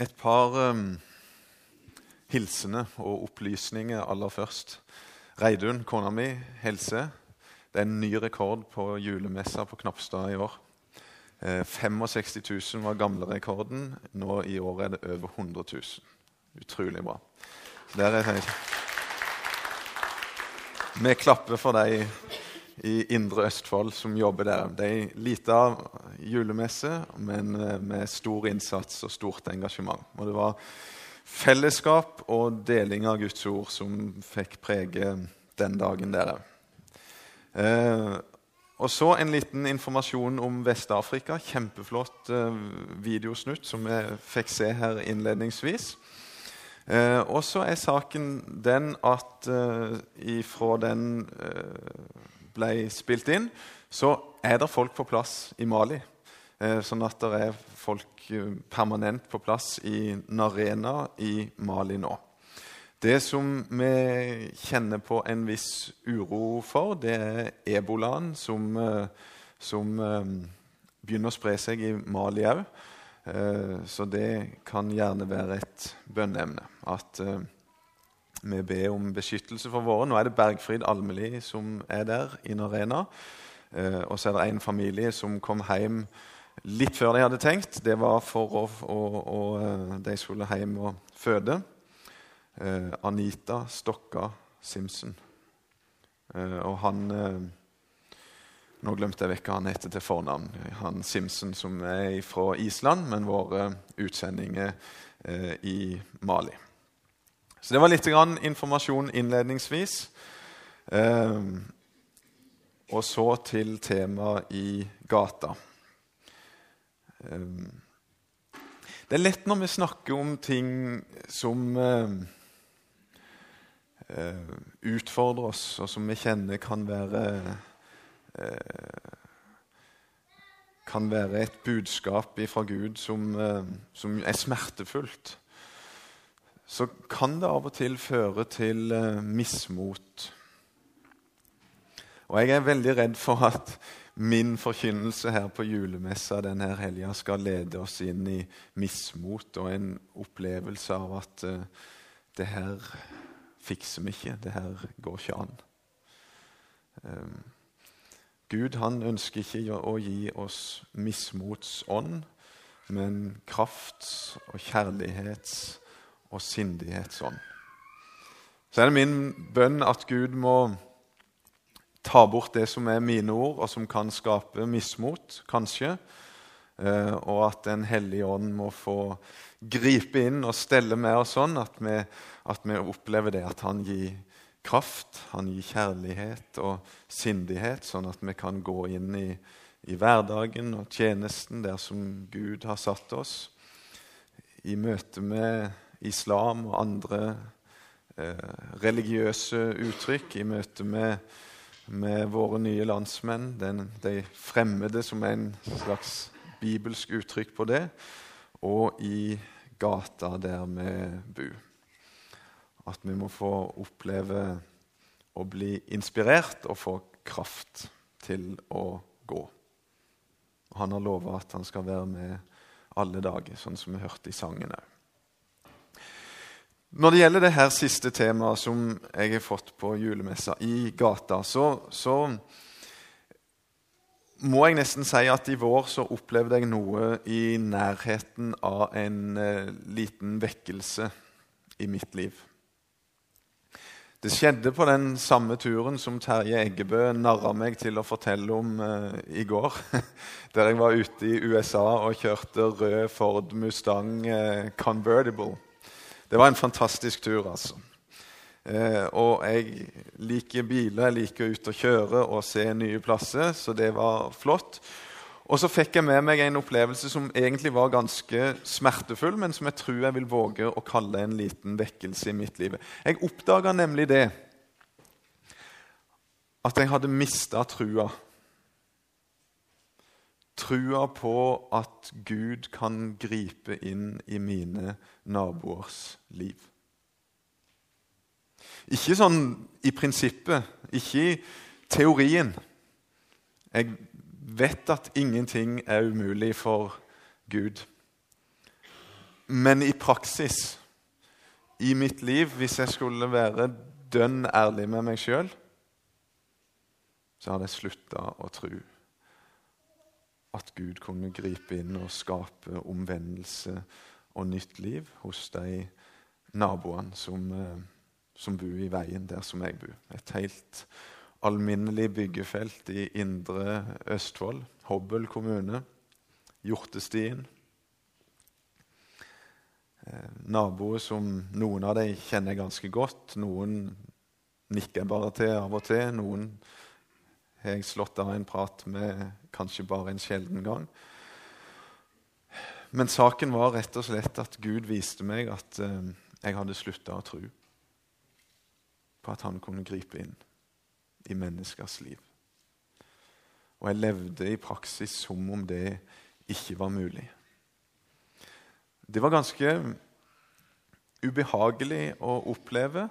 Et par um, hilsener og opplysninger aller først. Reidun, kona mi, helse. Det er en ny rekord på julemessa på Knapstad i år. Eh, 65 000 var gamle rekorden. Nå i år er det over 100 000. Utrolig bra. Der er Vi klapper for de i Indre Østfold som jobber der. Det er ei lita julemesse, men eh, med stor innsats og stort engasjement. Og det var fellesskap og deling av Guds ord som fikk prege den dagen der òg. Eh, og så en liten informasjon om Vest-Afrika. Kjempeflott eh, videosnutt som vi fikk se her innledningsvis. Eh, og så er saken den at eh, ifra den eh, ble spilt inn, så er det folk på plass i Mali. Eh, sånn at det er folk eh, permanent på plass i Narena i Mali nå. Det som vi kjenner på en viss uro for, det er ebolaen som, eh, som begynner å spre seg i Mali òg. Så det kan gjerne være et bønneemne. At vi ber om beskyttelse for våre. Nå er det Bergfrid Almeli som er der i Narena. Eh, og så er det en familie som kom hjem litt før de hadde tenkt. Det var for å, å, å eh, de skulle hjem og føde. Eh, Anita Stokka Simpson. Og han Nå glemte jeg vekk hva han heter til fornavn. Han Simpson som er fra Island, men våre utsendinger i Mali. Så det var litt informasjon innledningsvis. Eh, og så til temaet i gata. Eh, det er lett når vi snakker om ting som eh, eh utfordrer oss, og som vi kjenner kan være eh, Kan være et budskap fra Gud som, eh, som er smertefullt så kan det av og til føre til uh, mismot. Og jeg er veldig redd for at min forkynnelse her på julemessa denne helga skal lede oss inn i mismot og en opplevelse av at uh, det her fikser vi ikke, det her går ikke an. Um, Gud han ønsker ikke å gi oss mismotsånd, men krafts- og kjærlighets- og sindighetsånd. Så er det min bønn at Gud må ta bort det som er mine ord, og som kan skape mismot, kanskje. Eh, og at Den hellige ånd må få gripe inn og stelle med oss sånn at vi, at vi opplever det at han gir kraft, han gir kjærlighet og sindighet, sånn at vi kan gå inn i, i hverdagen og tjenesten der som Gud har satt oss. I møte med islam og andre eh, religiøse uttrykk i møte med, med våre nye landsmenn, den, de fremmede som er en slags bibelsk uttrykk på det, og i gata der vi bor. At vi må få oppleve å bli inspirert og få kraft til å gå. Han har lova at han skal være med alle dager, sånn som vi hørte i sangen òg. Når det gjelder det her siste temaet som jeg har fått på julemessa, i gata, så, så, må jeg nesten si at i vår så opplevde jeg noe i nærheten av en eh, liten vekkelse i mitt liv. Det skjedde på den samme turen som Terje Eggebø narra meg til å fortelle om eh, i går. Der jeg var ute i USA og kjørte rød Ford Mustang eh, Convertible. Det var en fantastisk tur, altså. Eh, og jeg liker biler, jeg liker å ut og kjøre og se nye plasser, så det var flott. Og så fikk jeg med meg en opplevelse som egentlig var ganske smertefull, men som jeg tror jeg vil våge å kalle en liten vekkelse i mitt liv. Jeg oppdaga nemlig det at jeg hadde mista trua trua på at Gud kan gripe inn i mine naboers liv. Ikke sånn i prinsippet, ikke i teorien. Jeg vet at ingenting er umulig for Gud. Men i praksis, i mitt liv, hvis jeg skulle være dønn ærlig med meg sjøl, så hadde jeg slutta å tro at Gud kunne gripe inn og skape omvendelse og nytt liv hos de naboene som, eh, som bor i veien der som jeg bor. Et helt alminnelig byggefelt i indre Østfold. Hobøl kommune. Hjortestien. Eh, naboer som Noen av dem kjenner ganske godt. Noen nikker bare til av og til. Noen har jeg slått av en prat med kanskje bare en sjelden gang. Men saken var rett og slett at Gud viste meg at eh, jeg hadde slutta å tro på at han kunne gripe inn i menneskers liv. Og jeg levde i praksis som om det ikke var mulig. Det var ganske ubehagelig å oppleve,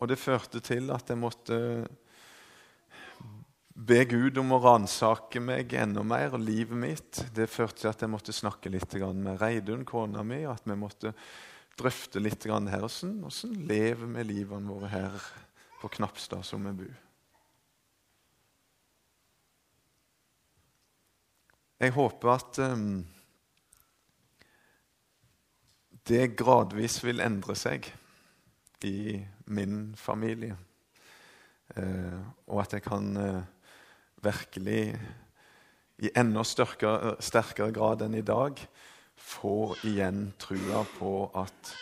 og det førte til at jeg måtte be Gud om å ransake meg enda mer og livet mitt. Det førte til at jeg måtte snakke litt med Reidun, kona mi, og at vi måtte drøfte litt her. Hvordan, hvordan lever vi livene våre her på Knapstad som vi bor? Jeg håper at um, det gradvis vil endre seg i min familie. Uh, og at jeg kan uh, virkelig i enda sterkere, sterkere grad enn i dag får igjen trua på at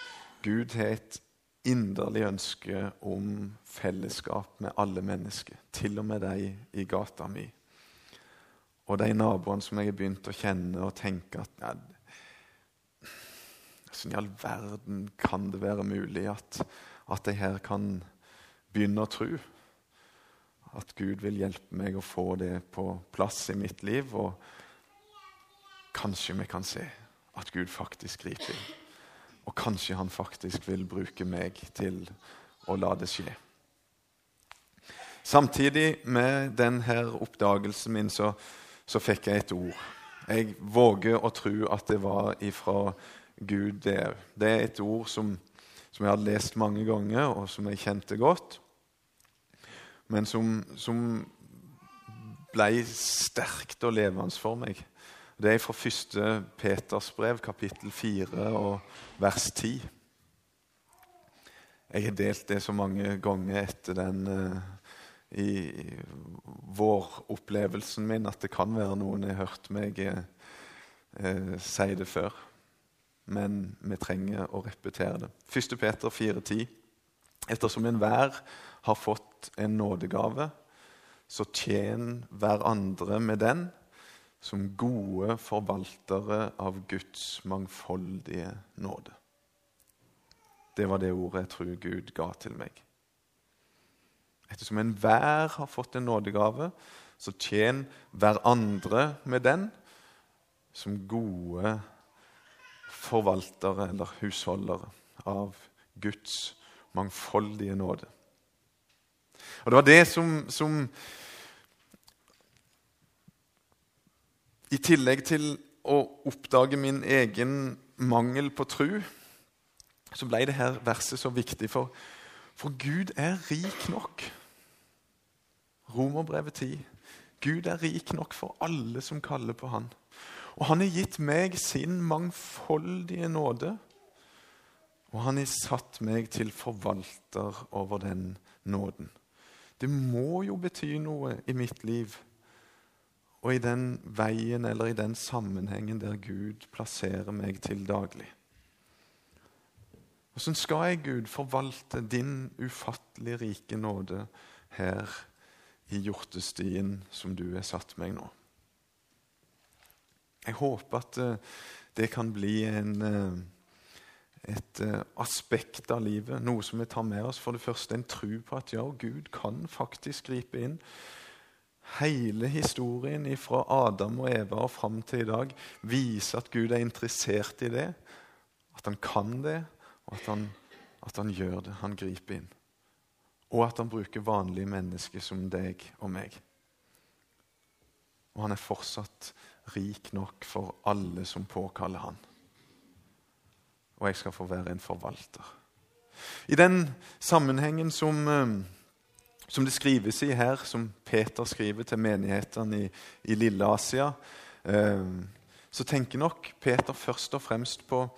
Gud har et inderlig ønske om fellesskap med alle mennesker, til og med de i gata mi. Og de naboene som jeg har begynt å kjenne og tenke at ja, Hvordan i all verden kan det være mulig at, at de her kan begynne å tro? At Gud vil hjelpe meg å få det på plass i mitt liv. Og kanskje vi kan se at Gud faktisk griper inn. Og kanskje han faktisk vil bruke meg til å la det skje. Samtidig med denne oppdagelsen min så, så fikk jeg et ord. Jeg våger å tro at det var ifra Gud, det òg. Det er et ord som, som jeg hadde lest mange ganger, og som jeg kjente godt men som, som ble sterkt og levende for meg. Det er fra 1. Peters brev, kapittel 4 og vers 10. Jeg har delt det så mange ganger etter den uh, i våropplevelsen min at det kan være noen har hørt meg uh, si det før. Men vi trenger å repetere det. 1. Peter 4,10. Ettersom enhver har fått en nådegave, så tjen hverandre med den som gode forvaltere av Guds mangfoldige nåde. Det var det ordet jeg tror Gud ga til meg. Ettersom enhver har fått en nådegave, så tjen hverandre med den som gode forvaltere eller husholdere av Guds mangfoldige nåde. Og Det var det som, som I tillegg til å oppdage min egen mangel på tru, så ble det her verset så viktig. For, for Gud er rik nok. Romerbrevet 10. Gud er rik nok for alle som kaller på Han. Og han har gitt meg sin mangfoldige nåde. Og han har satt meg til forvalter over den nåden. Det må jo bety noe i mitt liv og i den veien eller i den sammenhengen der Gud plasserer meg til daglig. Hvordan skal jeg, Gud, forvalte din ufattelig rike nåde her i hjortestien som du har satt meg nå? Jeg håper at eh, det kan bli en eh, et uh, aspekt av livet, noe som vi tar med oss. For det første en tro på at ja, Gud kan faktisk gripe inn. Hele historien fra Adam og Eva og fram til i dag viser at Gud er interessert i det. At han kan det, og at han, at han gjør det. Han griper inn. Og at han bruker vanlige mennesker som deg og meg. Og han er fortsatt rik nok for alle som påkaller han. Og jeg skal få være en forvalter. I den sammenhengen som, eh, som det skrives i her, som Peter skriver til menighetene i, i Lille Asia, eh, så tenker nok Peter først og fremst på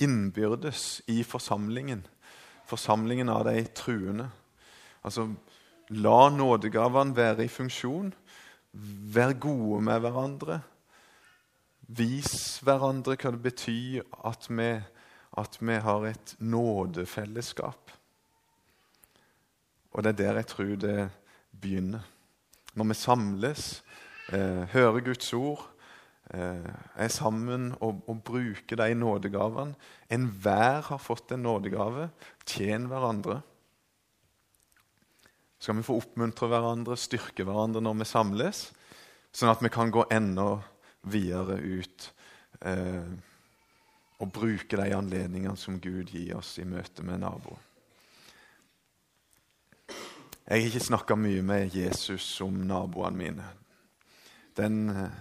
innbyrdes i forsamlingen. Forsamlingen av de truende. Altså, la nådegavene være i funksjon. Vær gode med hverandre. Vis hverandre hva det betyr at vi at vi har et nådefellesskap. Og det er der jeg tror det begynner. Når vi samles, eh, hører Guds ord, eh, er sammen og, og bruker de nådegavene Enhver har fått en nådegave. Tjen hverandre. Skal vi få oppmuntre hverandre, styrke hverandre når vi samles, sånn at vi kan gå enda videre ut. Eh, og bruke de anledningene som Gud gir oss i møte med naboen. Jeg har ikke snakka mye med Jesus om naboene mine. Den eh,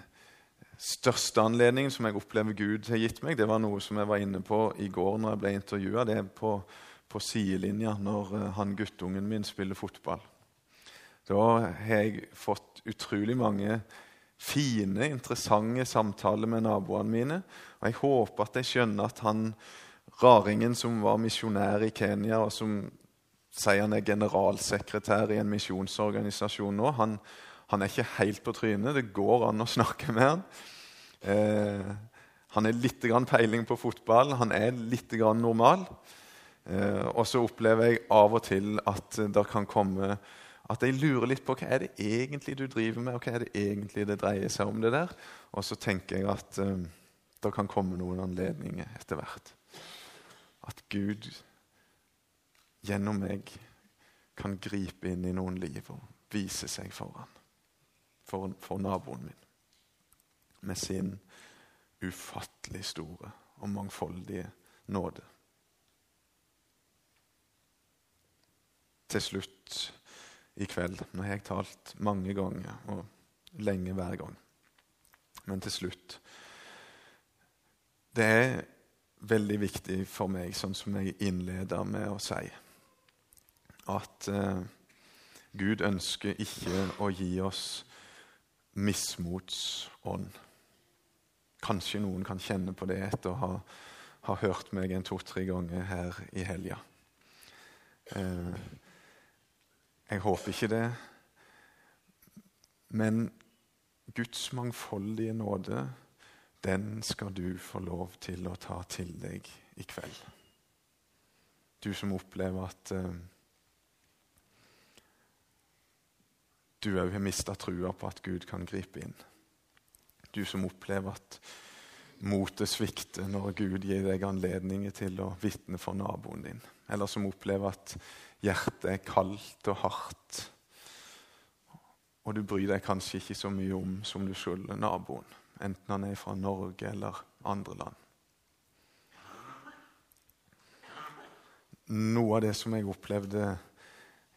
største anledningen som jeg opplever Gud har gitt meg, det var noe som jeg var inne på i går når jeg ble intervjua. Det er på, på sidelinja når eh, han guttungen min spiller fotball. Da har jeg fått utrolig mange fine, interessante samtaler med naboene mine. Og Jeg håper at de skjønner at han raringen som var misjonær i Kenya, og som sier han er generalsekretær i en misjonsorganisasjon nå, han, han, er ikke helt på trynet. Det går an å snakke med han. Eh, han har litt peiling på fotball, han er litt normal. Eh, og så opplever jeg av og til at det kan komme at jeg lurer litt på hva er det egentlig du driver med, og hva er det egentlig det dreier seg om. det der. Og så tenker jeg at um, det kan komme noen anledninger etter hvert. At Gud gjennom meg kan gripe inn i noen liv og vise seg foran. For, for naboen min. Med sin ufattelig store og mangfoldige nåde. Til slutt i kveld. Nå har jeg talt mange ganger, og lenge hver gang. Men til slutt Det er veldig viktig for meg, sånn som jeg innleder med å si, at eh, Gud ønsker ikke å gi oss mismotsånd. Kanskje noen kan kjenne på det etter å ha, ha hørt meg en to-tre ganger her i helga. Eh, jeg håper ikke det. Men Guds mangfoldige nåde, den skal du få lov til å ta til deg i kveld. Du som opplever at uh, du òg har mista trua på at Gud kan gripe inn. Du som opplever at motet svikter når Gud gir deg anledninger til å vitne for naboen din. Eller som opplever at hjertet er kaldt og hardt. Og du bryr deg kanskje ikke så mye om som du skylder naboen, enten han er fra Norge eller andre land. Noe av det som jeg opplevde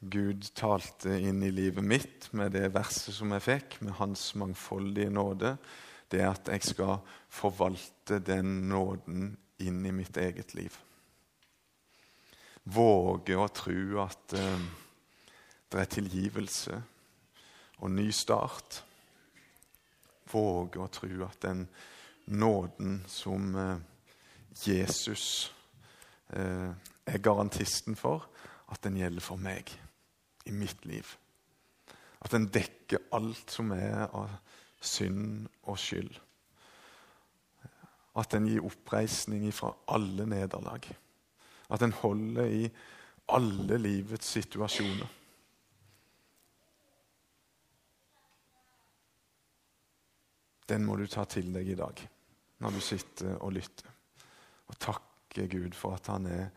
Gud talte inn i livet mitt med det verset som jeg fikk, med Hans mangfoldige nåde, det er at jeg skal forvalte den nåden inn i mitt eget liv våge å tro at eh, det er tilgivelse og ny start. Våge å tro at den nåden som eh, Jesus eh, er garantisten for, at den gjelder for meg i mitt liv. At den dekker alt som er av synd og skyld. At den gir oppreisning fra alle nederlag. At den holder i alle livets situasjoner. Den må du ta til deg i dag når du sitter og lytter. Og takke Gud for at han er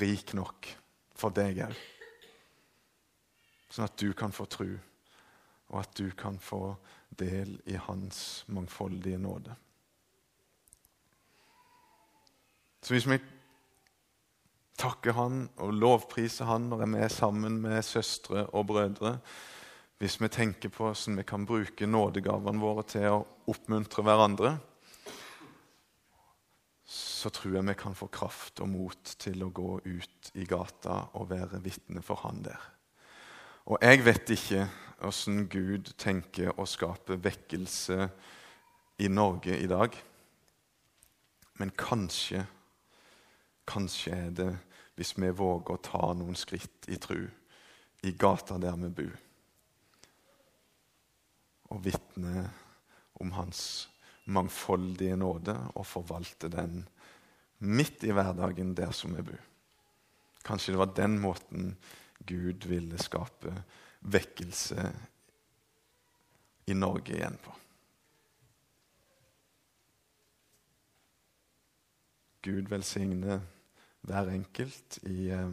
rik nok for deg òg. Sånn at du kan få tro, og at du kan få del i hans mangfoldige nåde. Så hvis vi takker Han og lovpriser Han når vi er sammen med søstre og brødre. Hvis vi tenker på hvordan vi kan bruke nådegavene våre til å oppmuntre hverandre, så tror jeg vi kan få kraft og mot til å gå ut i gata og være vitne for Han der. Og jeg vet ikke åssen Gud tenker å skape vekkelse i Norge i dag. Men kanskje, kanskje er det hvis vi våger å ta noen skritt i tru i gata der vi bor, og vitne om Hans mangfoldige nåde og forvalte den midt i hverdagen der som vi bor. Kanskje det var den måten Gud ville skape vekkelse i Norge igjen på. Gud velsigne hver enkelt i eh,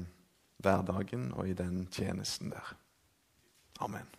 hverdagen og i den tjenesten der. Amen.